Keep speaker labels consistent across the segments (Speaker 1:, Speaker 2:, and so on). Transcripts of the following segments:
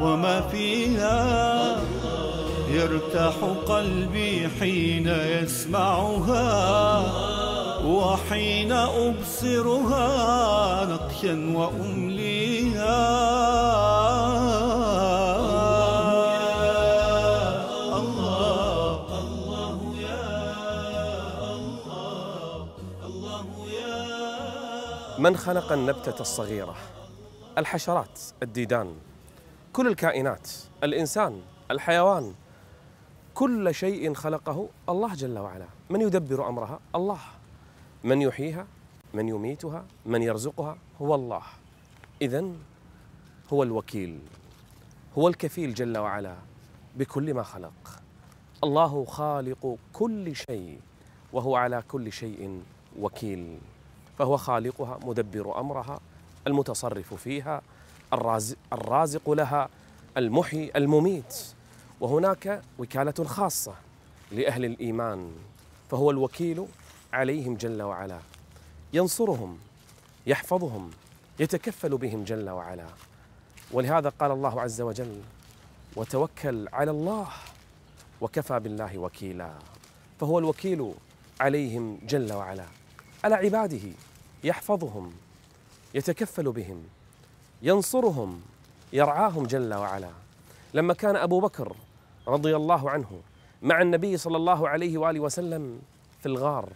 Speaker 1: وما فيها. يرتاح قلبي حين يسمعها وحين أبصرها نقشا وأمليها.
Speaker 2: من خلق النبتة الصغيرة؟ الحشرات الديدان. كل الكائنات الإنسان الحيوان كل شيء خلقه الله جل وعلا. من يدبر أمرها؟ الله. من يحييها؟ من يميتها؟ من يرزقها؟ هو الله. إذا هو الوكيل هو الكفيل جل وعلا بكل ما خلق. الله خالق كل شيء وهو على كل شيء وكيل. فهو خالقها مدبر أمرها المتصرف فيها الرازق, الرازق لها المحيي المميت. وهناك وكالة خاصة لأهل الإيمان فهو الوكيل عليهم جل وعلا. ينصرهم يحفظهم يتكفل بهم جل وعلا. ولهذا قال الله عز وجل وتوكل على الله وكفى بالله وكيلا. فهو الوكيل عليهم جل وعلا. على عباده يحفظهم يتكفل بهم. ينصرهم يرعاهم جل وعلا. لما كان أبو بكر رضي الله عنه مع النبي صلى الله عليه وآله وسلم في الغار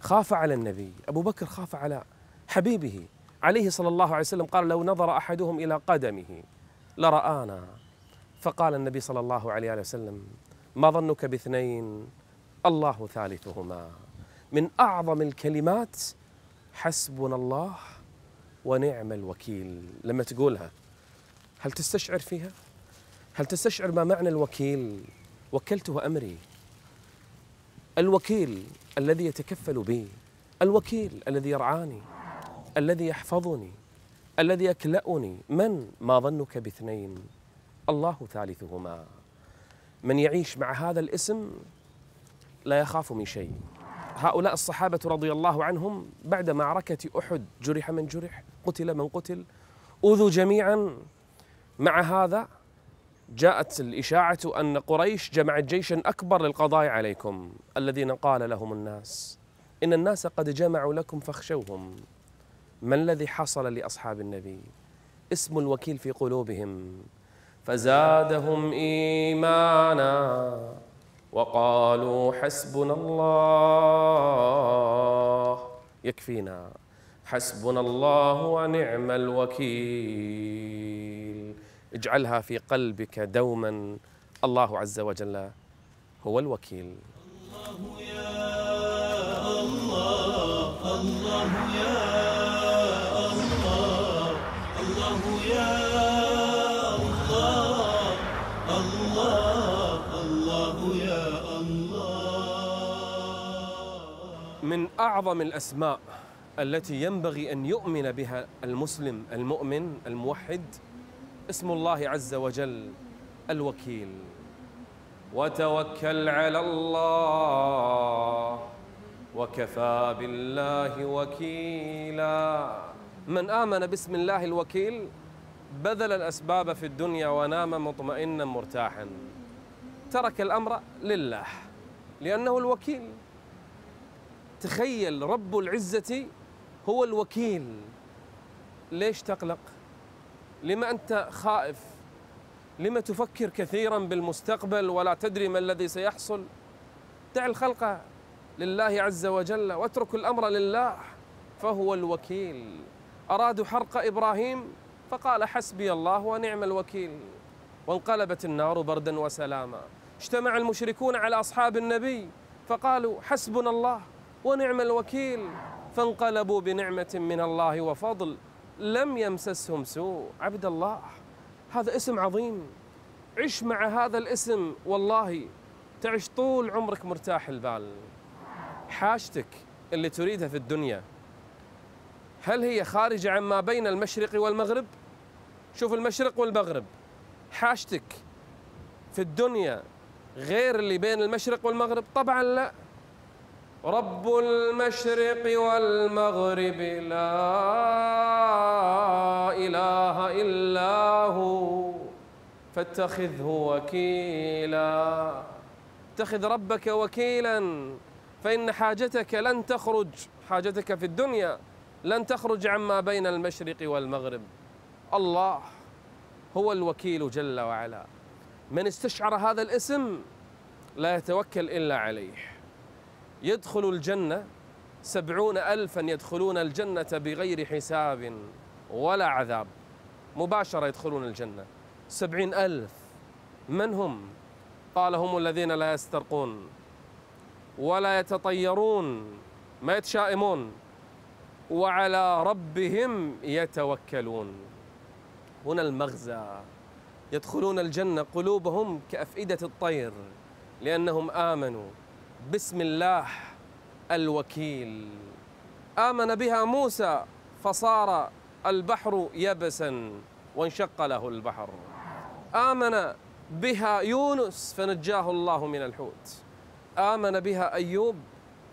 Speaker 2: خاف على النبي. أبو بكر خاف على حبيبه عليه صلى الله عليه وسلم. قال لو نظر أحدهم إلى قدمه لرآنا. فقال النبي صلى الله عليه وسلم ما ظنك باثنين؟ الله ثالثهما. من أعظم الكلمات حسبنا الله ونعم الوكيل لما تقولها. هل تستشعر فيها؟ هل تستشعر ما معنى الوكيل؟ وكلته أمري. الوكيل الذي يتكفل بي. الوكيل الذي يرعاني. الذي يحفظني. الذي يكلأني. من ما ظنك باثنين؟ الله ثالثهما. من يعيش مع هذا الاسم لا يخاف من شيء. هؤلاء الصحابة رضي الله عنهم بعد معركة أحد جرح من جرح قتل من قتل أوذوا جميعا. مع هذا جاءت الإشاعة أن قريش جمعت جيشا أكبر للقضاء عليكم الذين قال لهم الناس إن الناس قد جمعوا لكم فاخشوهم. ما الذي حصل لأصحاب النبي؟ اسم الوكيل في قلوبهم. فزادهم إيمانا. وقالوا حسبنا الله. يكفينا. حسبنا الله ونعم الوكيل. اجعلها في قلبك دوما. الله عز وجل هو الوكيل. من اعظم الأسماء التي ينبغي أن يؤمن بها المسلم المؤمن الموحد اسم الله عز وجل الوكيل. وتوكل على الله وكفى بالله وكيلا. من آمن باسم الله الوكيل بذل الأسباب في الدنيا ونام مطمئنا مرتاحا. ترك الأمر لله لأنه الوكيل. تخيل رب العزة هو الوكيل. ليش تقلق؟ لما أنت خائف لما تفكر كثيرا بالمستقبل ولا تدري ما الذي سيحصل. دع الخلق لله عز وجل واترك الأمر لله فهو الوكيل. أرادوا حرق إبراهيم فقال حسبي الله ونعم الوكيل. وانقلبت النار بردا وسلاما. اجتمع المشركون على أصحاب النبي فقالوا حسبنا الله. ونعم الوكيل. فانقلبوا بنعمة من الله وفضل لم يمسسهم سوء. عبد الله هذا اسم عظيم. عش مع هذا الاسم والله تعيش طول عمرك مرتاح البال. حاجتك اللي تريدها في الدنيا هل هي خارجة عما بين المشرق والمغرب؟ شوف المشرق والمغرب. حاجتك في الدنيا غير اللي بين المشرق والمغرب؟ طبعا لا. رب المشرق والمغرب لا إله إلا هو فاتخذه وكيلا. اتخذ ربك وكيلا فإن حاجتك لن تخرج حاجتك في الدنيا لن تخرج عما بين المشرق والمغرب. الله هو الوكيل جل وعلا. من استشعر هذا الاسم لا يتوكل إلا عليه. يدخل الجنة سبعون ألفا يدخلون الجنة بغير حساب ولا عذاب. مباشرة يدخلون الجنة. سبعين ألف. من هم؟ قال هم الذين لا يسترقون ولا يتطيرون ما يتشائمون وعلى ربهم يتوكلون. هنا المغزى. يدخلون الجنة قلوبهم كأفئدة الطير لأنهم آمنوا. بسم الله الوكيل آمن بها موسى فصار البحر يبسا وانشق له البحر. آمن بها يونس فنجاه الله من الحوت. آمن بها أيوب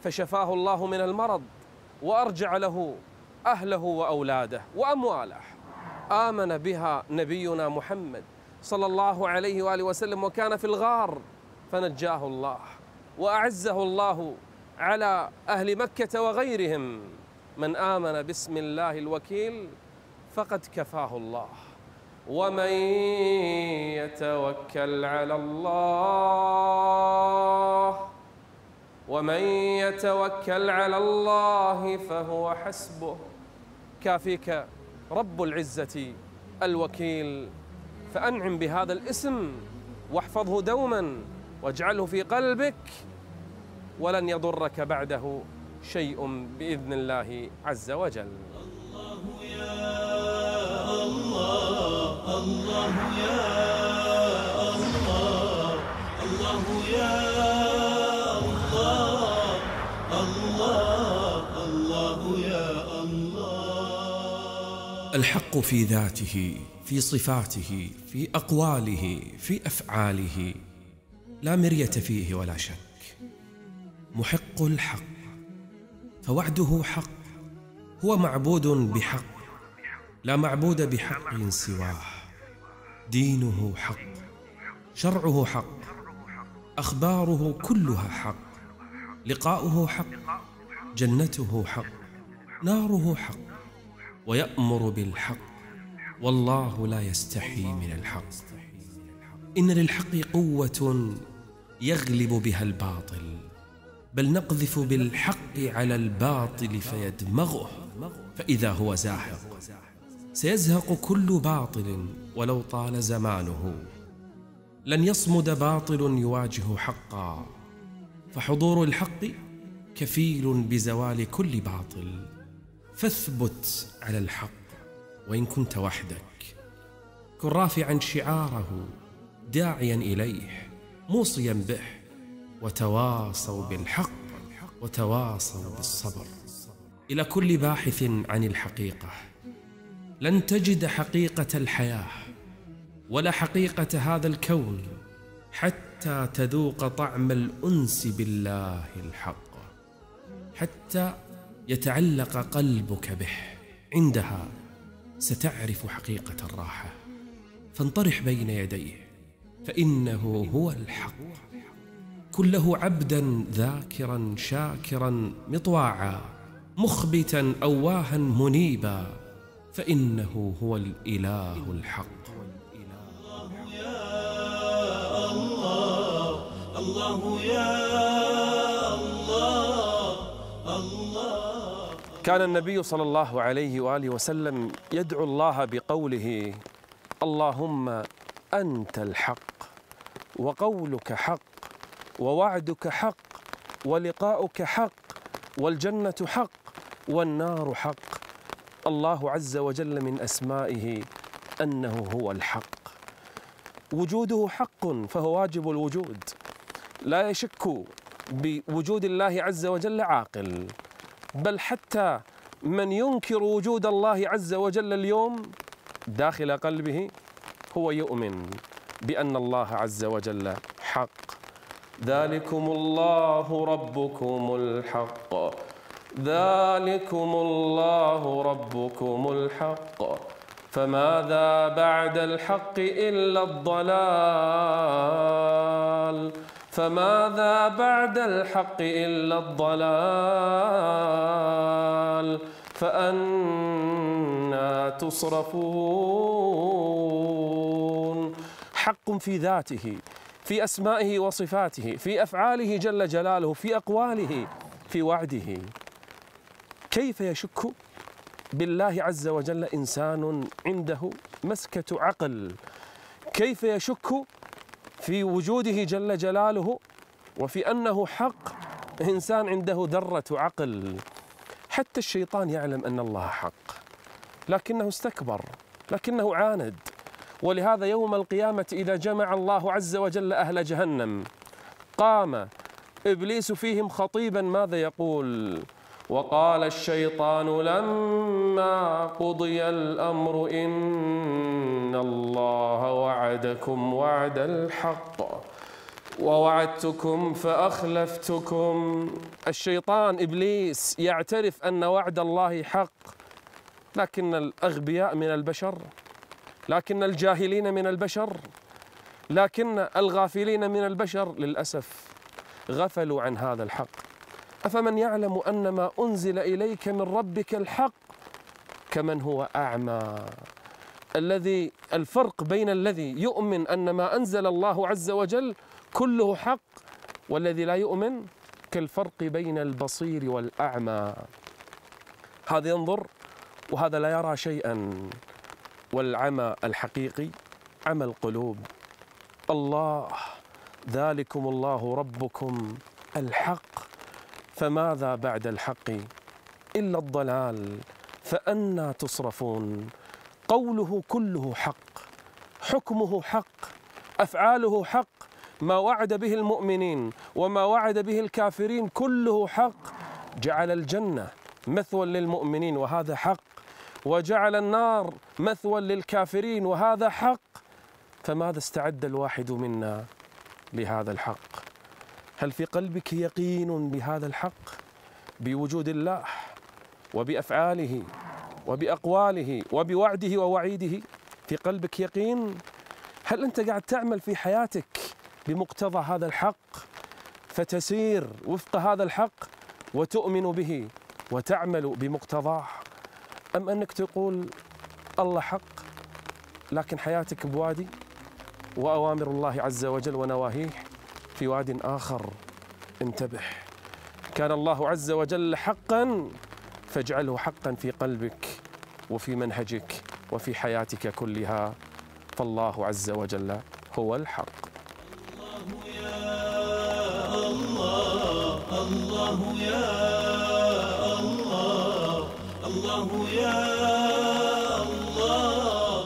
Speaker 2: فشفاه الله من المرض. وأرجع له أهله وأولاده وأمواله. آمن بها نبينا محمد صلى الله عليه وآله وسلم وكان في الغار فنجاه الله. وأعزه الله على أهل مكة وغيرهم. من آمن باسم الله الوكيل فقد كفاه الله. ومن يتوكل على الله ومن يتوكل على الله فهو حسبه. كافيك رب العزة الوكيل فأنعم بهذا الاسم واحفظه دوما واجعله في قلبك. ولن يضرك بعده شيء بإذن الله عز وجل.
Speaker 1: الله يا الله الله يا الله الله الله يا الله
Speaker 3: الحق في ذاته في صفاته في أقواله في أفعاله لا مرية فيه ولا شك. محق الحق فوعده حق هو معبود بحق لا معبود بحق سواه. دينه حق شرعه حق أخباره كلها حق لقاؤه حق جنته حق ناره حق ويأمر بالحق والله لا يستحي من الحق. إن للحق قوة يغلب بها الباطل. بل نقذف بالحق على الباطل فيدمغه فإذا هو زاهق سيزهق كل باطل ولو طال زمانه. لن يصمد باطل يواجه حقا فحضور الحق كفيل بزوال كل باطل. فاثبت على الحق وإن كنت وحدك كن رافعا شعاره داعيا إليه موصيا به. وتواصوا بالحق وتواصوا بالصبر. إلى كل باحث عن الحقيقة لن تجد حقيقة الحياة ولا حقيقة هذا الكون حتى تذوق طعم الأنس بالله الحق حتى يتعلق قلبك به. عندها ستعرف حقيقة الراحة. فانطرح بين يديه فإنه هو الحق. كن له عبدا ذاكرا شاكرا مطواعا مخبتا أواها منيبا فإنه هو الإله الحق.
Speaker 1: الله يا الله الله
Speaker 2: كان النبي صلى الله عليه وآله وسلم يدعو الله بقوله اللهم أنت الحق وقولك حق ووعدك حق ولقاؤك حق والجنة حق والنار حق. الله عز وجل من أسمائه أنه هو الحق. وجوده حق فهو واجب الوجود. لا يشك بوجود الله عز وجل عاقل. بل حتى من ينكر وجود الله عز وجل اليوم داخل قلبه هو يؤمن بأن الله عز وجل حق. ذلكم الله ربكم الحق ذلكم الله ربكم الحق فماذا بعد الحق إلا الضلال؟ فماذا بعد الحق إلا الضلال؟ فأنا تصرفون. حق في ذاته. في أسمائه وصفاته في أفعاله جل جلاله في أقواله في وعده. كيف يشك بالله عز وجل إنسان عنده مسكة عقل؟ كيف يشك في وجوده جل جلاله وفي أنه حق إنسان عنده ذرة عقل؟ حتى الشيطان يعلم أن الله حق لكنه استكبر لكنه عاند. ولهذا يوم القيامة إذا جمع الله عز وجل أهل جهنم قام إبليس فيهم خطيبا ماذا يقول؟ وقال الشيطان لما قضي الأمر إن الله وعدكم وعد الحق ووعدتكم فأخلفتكم. الشيطان إبليس يعترف أن وعد الله حق لكن الأغبياء من البشر. لكن الجاهلين من البشر لكن الغافلين من البشر للأسف غفلوا عن هذا الحق. أفمن يعلم أن ما أنزل إليك من ربك الحق؟ كمن هو أعمى. الذي الفرق بين الذي يؤمن أن ما أنزل الله عز وجل كله حق والذي لا يؤمن كالفرق بين البصير والأعمى. هذا ينظر وهذا لا يرى شيئا. والعمى الحقيقي عمى القلوب. الله ذلكم الله ربكم الحق. فماذا بعد الحق؟ إلا الضلال. فانى تصرفون. قوله كله حق حكمه حق أفعاله حق. ما وعد به المؤمنين وما وعد به الكافرين كله حق. جعل الجنة مثوى للمؤمنين وهذا حق. وجعل النار مثوى للكافرين وهذا حق. فماذا استعد الواحد منا لهذا الحق؟ هل في قلبك يقين بهذا الحق؟ بوجود الله وبأفعاله وبأقواله وبوعده ووعيده؟ في قلبك يقين؟ هل أنت قاعد تعمل في حياتك بمقتضى هذا الحق؟ فتسير وفق هذا الحق وتؤمن به وتعمل بمقتضاه. أم أنك تقول الله حق لكن حياتك بوادي وأوامر الله عز وجل ونواهيه في واد آخر. انتبه. كان الله عز وجل حقا فاجعله حقا في قلبك وفي منهجك وفي حياتك كلها. فالله عز وجل هو الحق.
Speaker 1: الله يا الله الله يا الله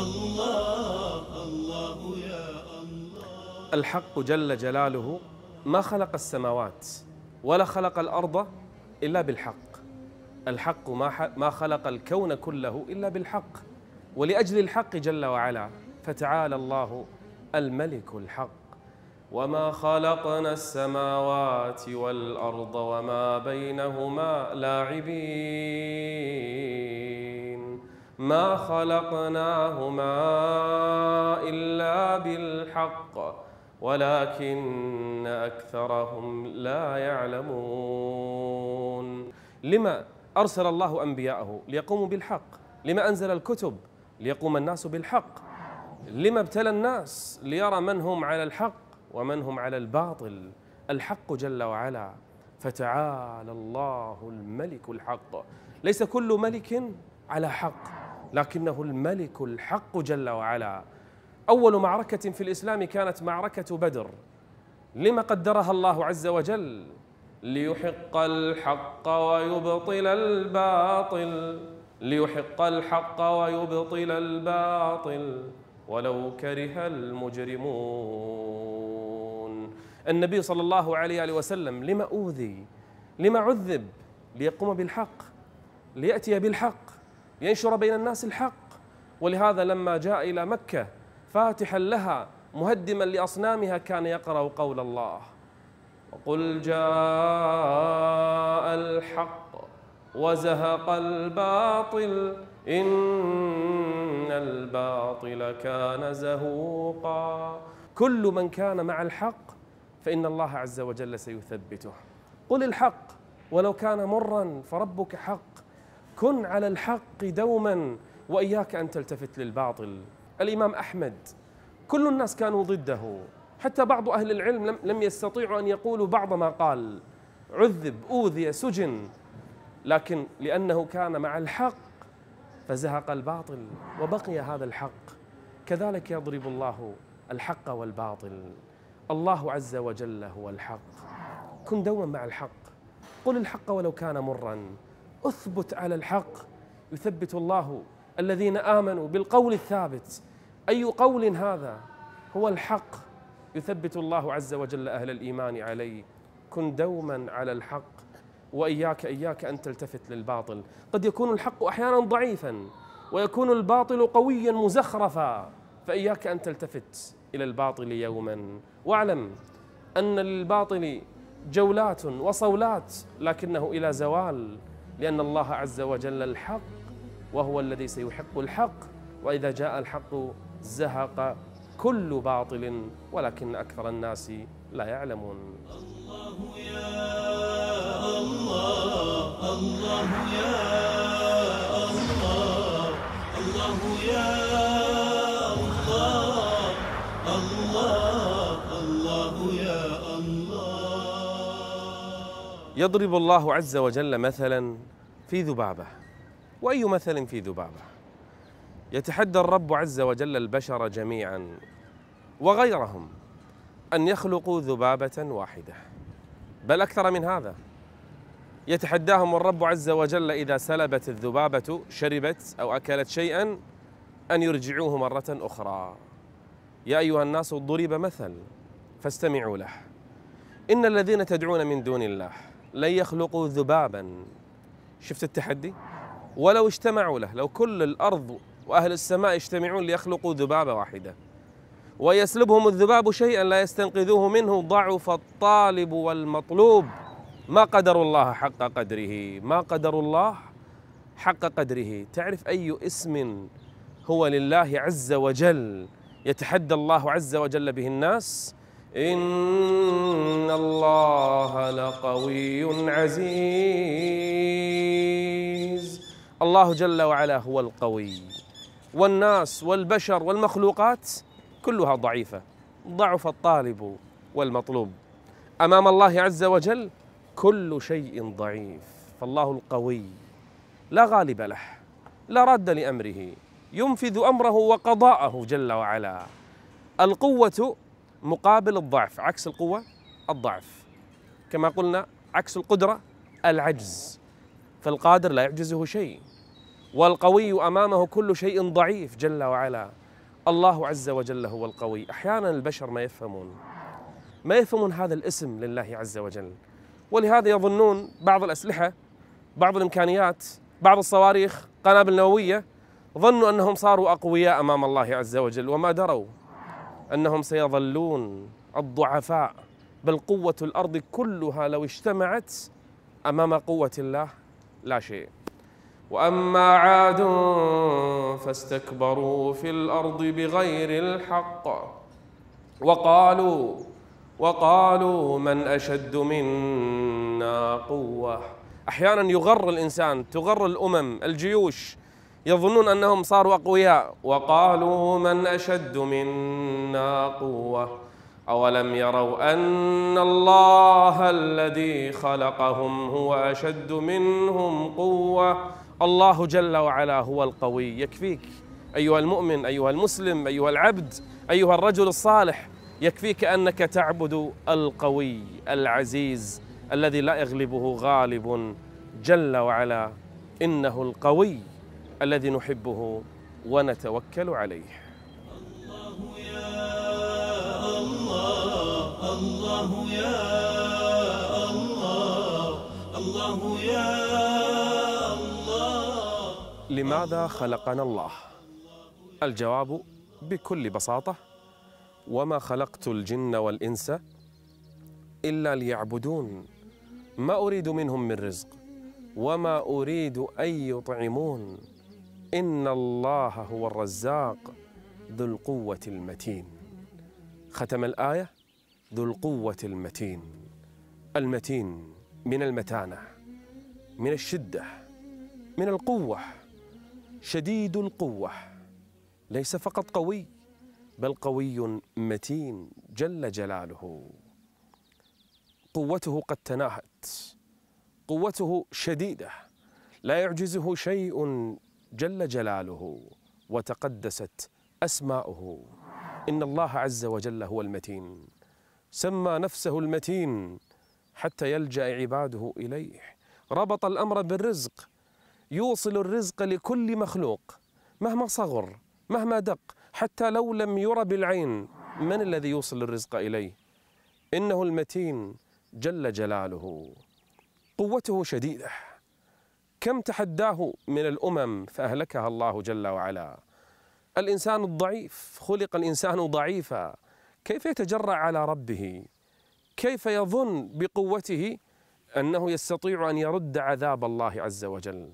Speaker 1: الله الله يا الله.
Speaker 2: الحق جل جلاله ما خلق السماوات ولا خلق الأرض إلا بالحق. الحق ما ما خلق الكون كله إلا بالحق. ولأجل الحق جل وعلا فتعالى الله الملك الحق. وما خلقنا السماوات والارض وما بينهما لاعبين ما خلقناهما الا بالحق ولكن اكثرهم لا يعلمون لما ارسل الله انبياءه ليقوموا بالحق لما انزل الكتب ليقوم الناس بالحق لما ابتلى الناس ليرى من هم على الحق ومن هم على الباطل؟ الحق جل وعلا. فتعالى الله الملك الحق. ليس كل ملك على حق لكنه الملك الحق جل وعلا. أول معركة في الإسلام كانت معركة بدر. لما قدرها الله عز وجل؟ ليحق الحق ويبطل الباطل. ليحق الحق ويبطل الباطل. ولو كره المجرمون. النبي صلى الله عليه وسلم لما أوذي؟ لما عذب؟ ليقوم بالحق ليأتي بالحق ينشر بين الناس الحق. ولهذا لما جاء إلى مكة فاتحا لها مهدما لأصنامها كان يقرأ قول الله. وقل جاء الحق وزهق الباطل إن الباطل كان زهوقا. كل من كان مع الحق فإن الله عز وجل سيثبته. قل الحق ولو كان مرا فربك حق. كن على الحق دوما وإياك أن تلتفت للباطل. الإمام أحمد كل الناس كانوا ضده. حتى بعض أهل العلم لم يستطيعوا أن يقولوا بعض ما قال. عذب أوذي سجن. لكن لأنه كان مع الحق فزهق الباطل وبقي هذا الحق. كذلك يضرب الله الحق والباطل. الله عز وجل هو الحق. كن دوما مع الحق. قل الحق ولو كان مرا. أثبت على الحق. يثبت الله الذين آمنوا بالقول الثابت. أي قول هذا؟ هو الحق. يثبت الله عز وجل أهل الإيمان عليه. كن دوما على الحق. وإياك إياك أن تلتفت للباطل. قد يكون الحق أحيانا ضعيفا ويكون الباطل قويا مزخرفا فإياك أن تلتفت. إلى الباطل يوما واعلم ان للباطل جولات وصولات لكنه إلى زوال لأن الله عز وجل الحق وهو الذي سيحق الحق واذا جاء الحق زهق كل باطل ولكن أكثر الناس لا يعلمون
Speaker 1: الله يا الله الله يا الله الله يا
Speaker 2: يضرب الله عز وجل مثلا في ذبابة. وأي مثل في ذبابة؟ يتحدى الرب عز وجل البشر جميعا وغيرهم أن يخلقوا ذبابة واحدة. بل أكثر من هذا يتحداهم الرب عز وجل إذا سلبت الذبابة شربت أو أكلت شيئا أن يرجعوه مرة أخرى. يا أيها الناس ضرب مثل فاستمعوا له. إن الذين تدعون من دون الله لن يخلقوا ذبابا. شفت التحدي؟ ولو اجتمعوا له لو كل الأرض وأهل السماء يجتمعون ليخلقوا ذبابة واحدة. ويسلبهم الذباب شيئا لا يستنقذوه منه ضعف الطالب والمطلوب. ما قدر الله حق قدره؟ ما قدر الله حق قدره. تعرف أي اسم هو لله عز وجل يتحدى الله عز وجل به الناس؟ ان الله لقوي عزيز. الله جل وعلا هو القوي. والناس والبشر والمخلوقات كلها ضعيفة. ضعف الطالب والمطلوب. أمام الله عز وجل كل شيء ضعيف. فالله القوي لا غالب له لا راد لأمره. ينفذ أمره وقضاءه جل وعلا. القوة مقابل الضعف عكس القوة الضعف. كما قلنا عكس القدرة العجز. فالقادر لا يعجزه شيء. والقوي أمامه كل شيء ضعيف جل وعلا. الله عز وجل هو القوي. أحيانا البشر ما يفهمون. ما يفهمون هذا الاسم لله عز وجل. ولهذا يظنون بعض الأسلحة بعض الإمكانيات بعض الصواريخ قنابل نووية ظنوا أنهم صاروا أقوياء أمام الله عز وجل وما دروا. أنهم سيظلون الضعفاء بل قوة الأرض كلها لو اجتمعت أمام قوة الله لا شيء. وأما عاد فاستكبروا في الأرض بغير الحق. وقالوا وقالوا من أشد منا قوة؟ أحيانا يغر الإنسان تغر الأمم الجيوش يظنون أنهم صاروا أقوياء. وقالوا من أشد منا قوة؟ أولم يروا أن الله الذي خلقهم هو أشد منهم قوة؟ الله جل وعلا هو القوي. يكفيك أيها المؤمن أيها المسلم أيها العبد أيها الرجل الصالح يكفيك أنك تعبد القوي العزيز الذي لا يغلبه غالب جل وعلا. إنه القوي. الذي نحبه ونتوكل عليه.
Speaker 1: الله يا الله الله يا الله الله يا الله
Speaker 2: لماذا خلقنا الله؟ الجواب بكل بساطة وما خلقت الجن والإنس إلا ليعبدون. ما أريد منهم من رزق وما أريد أن يطعمون. إن الله هو الرزاق ذو القوة المتين. ختم الآية. ذو القوة المتين. المتين من المتانة من الشدة من القوة شديد القوة. ليس فقط قوي بل قوي متين جل جلاله. قوته قد تناهت قوته شديدة. لا يعجزه شيء جل جلاله وتقدست أسماؤه. إن الله عز وجل هو المتين. سمى نفسه المتين حتى يلجأ عباده إليه. ربط الأمر بالرزق. يوصل الرزق لكل مخلوق مهما صغر مهما دق حتى لو لم ير بالعين. من الذي يوصل الرزق إليه؟ إنه المتين جل جلاله. قوته شديدة. كم تحداه من الأمم فأهلكها الله جل وعلا؟ الإنسان الضعيف خلق الإنسان ضعيفا. كيف يتجرأ على ربه؟ كيف يظن بقوته أنه يستطيع أن يرد عذاب الله عز وجل؟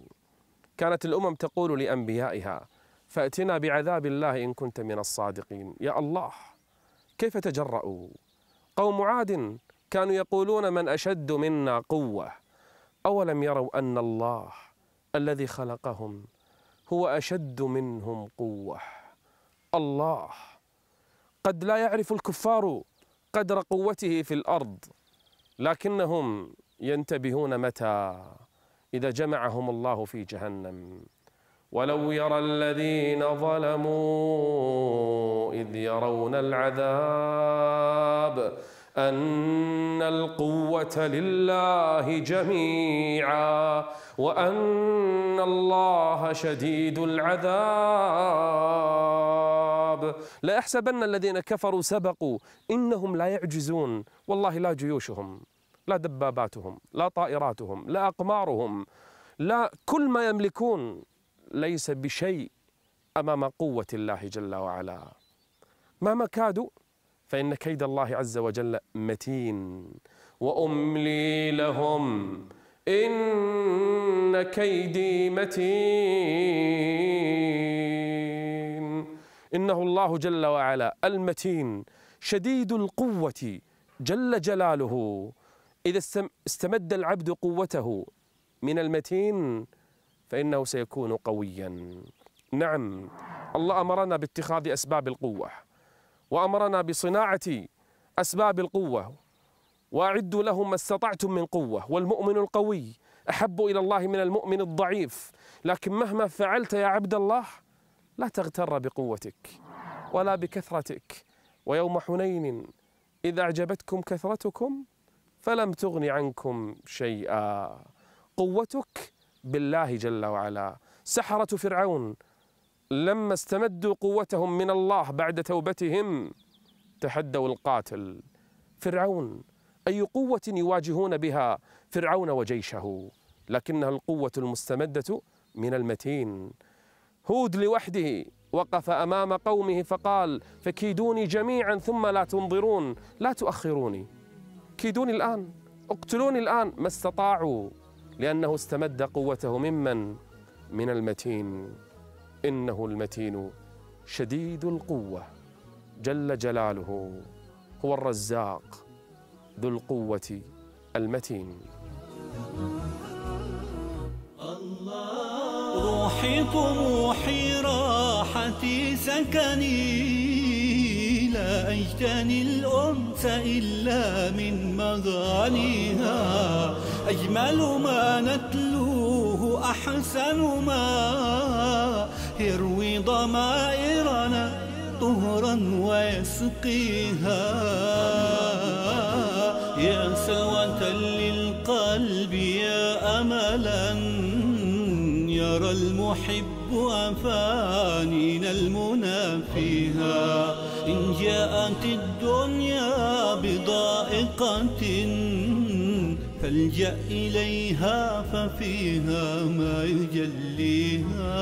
Speaker 2: كانت الأمم تقول لأنبيائها فأتنا بعذاب الله إن كنت من الصادقين. يا الله كيف تجرأوا؟ قوم عاد كانوا يقولون من أشد منا قوة. أولم يروا أن الله الذي خلقهم هو أشد منهم قوة. الله قد لا يعرف الكفار قدر قوته في الأرض لكنهم ينتبهون متى؟ إذا جمعهم الله في جهنم. ولو يرى الذين ظلموا إذ يرون العذاب أن القوة لله جميعا وأن الله شديد العذاب. لا يحسبن الذين كفروا سبقوا إنهم لا يعجزون. والله لا جيوشهم لا دباباتهم لا طائراتهم لا أقمارهم لا كل ما يملكون ليس بشيء أمام قوة الله جل وعلا. مهما كادوا فإن كيد الله عز وجل متين وأملي لهم إن كيدي متين. إنه الله جل وعلا المتين شديد القوة جل جلاله. إذا استمد العبد قوته من المتين فإنه سيكون قويا. نعم الله أمرنا باتخاذ أسباب القوة. وأمرنا بصناعة أسباب القوة وأعدوا لهم ما استطعتم من قوة والمؤمن القوي أحب إلى الله من المؤمن الضعيف. لكن مهما فعلت يا عبد الله لا تغتر بقوتك ولا بكثرتك. ويوم حنين إذا أعجبتكم كثرتكم فلم تغن عنكم شيئا. قوتك بالله جل وعلا. سحرة فرعون لما استمدوا قوتهم من الله بعد توبتهم تحدوا القاتل. فرعون أي قوة يواجهون بها فرعون وجيشه؟ لكنها القوة المستمدة من المتين. هود لوحده وقف أمام قومه فقال فكيدوني جميعا ثم لا تنظرون لا تؤخروني. كيدوني الآن اقتلوني الآن. ما استطاعوا لأنه استمد قوته ممن؟ من المتين. إنه المتين شديد القوة جل جلاله هو الرزاق ذو القوة المتين.
Speaker 1: روحي طموحي راحتي سكني لا أجتني الأنس إلا من مغانيها. أجمل ما نتلوه أحسن ما يروي ضمائرنا طهرا ويسقيها. يا سلوة للقلب يا أملا يرى المحب أفانين المنى فيها. إن جاءت الدنيا بضائقة فالجأ إليها ففيها ما يجليها.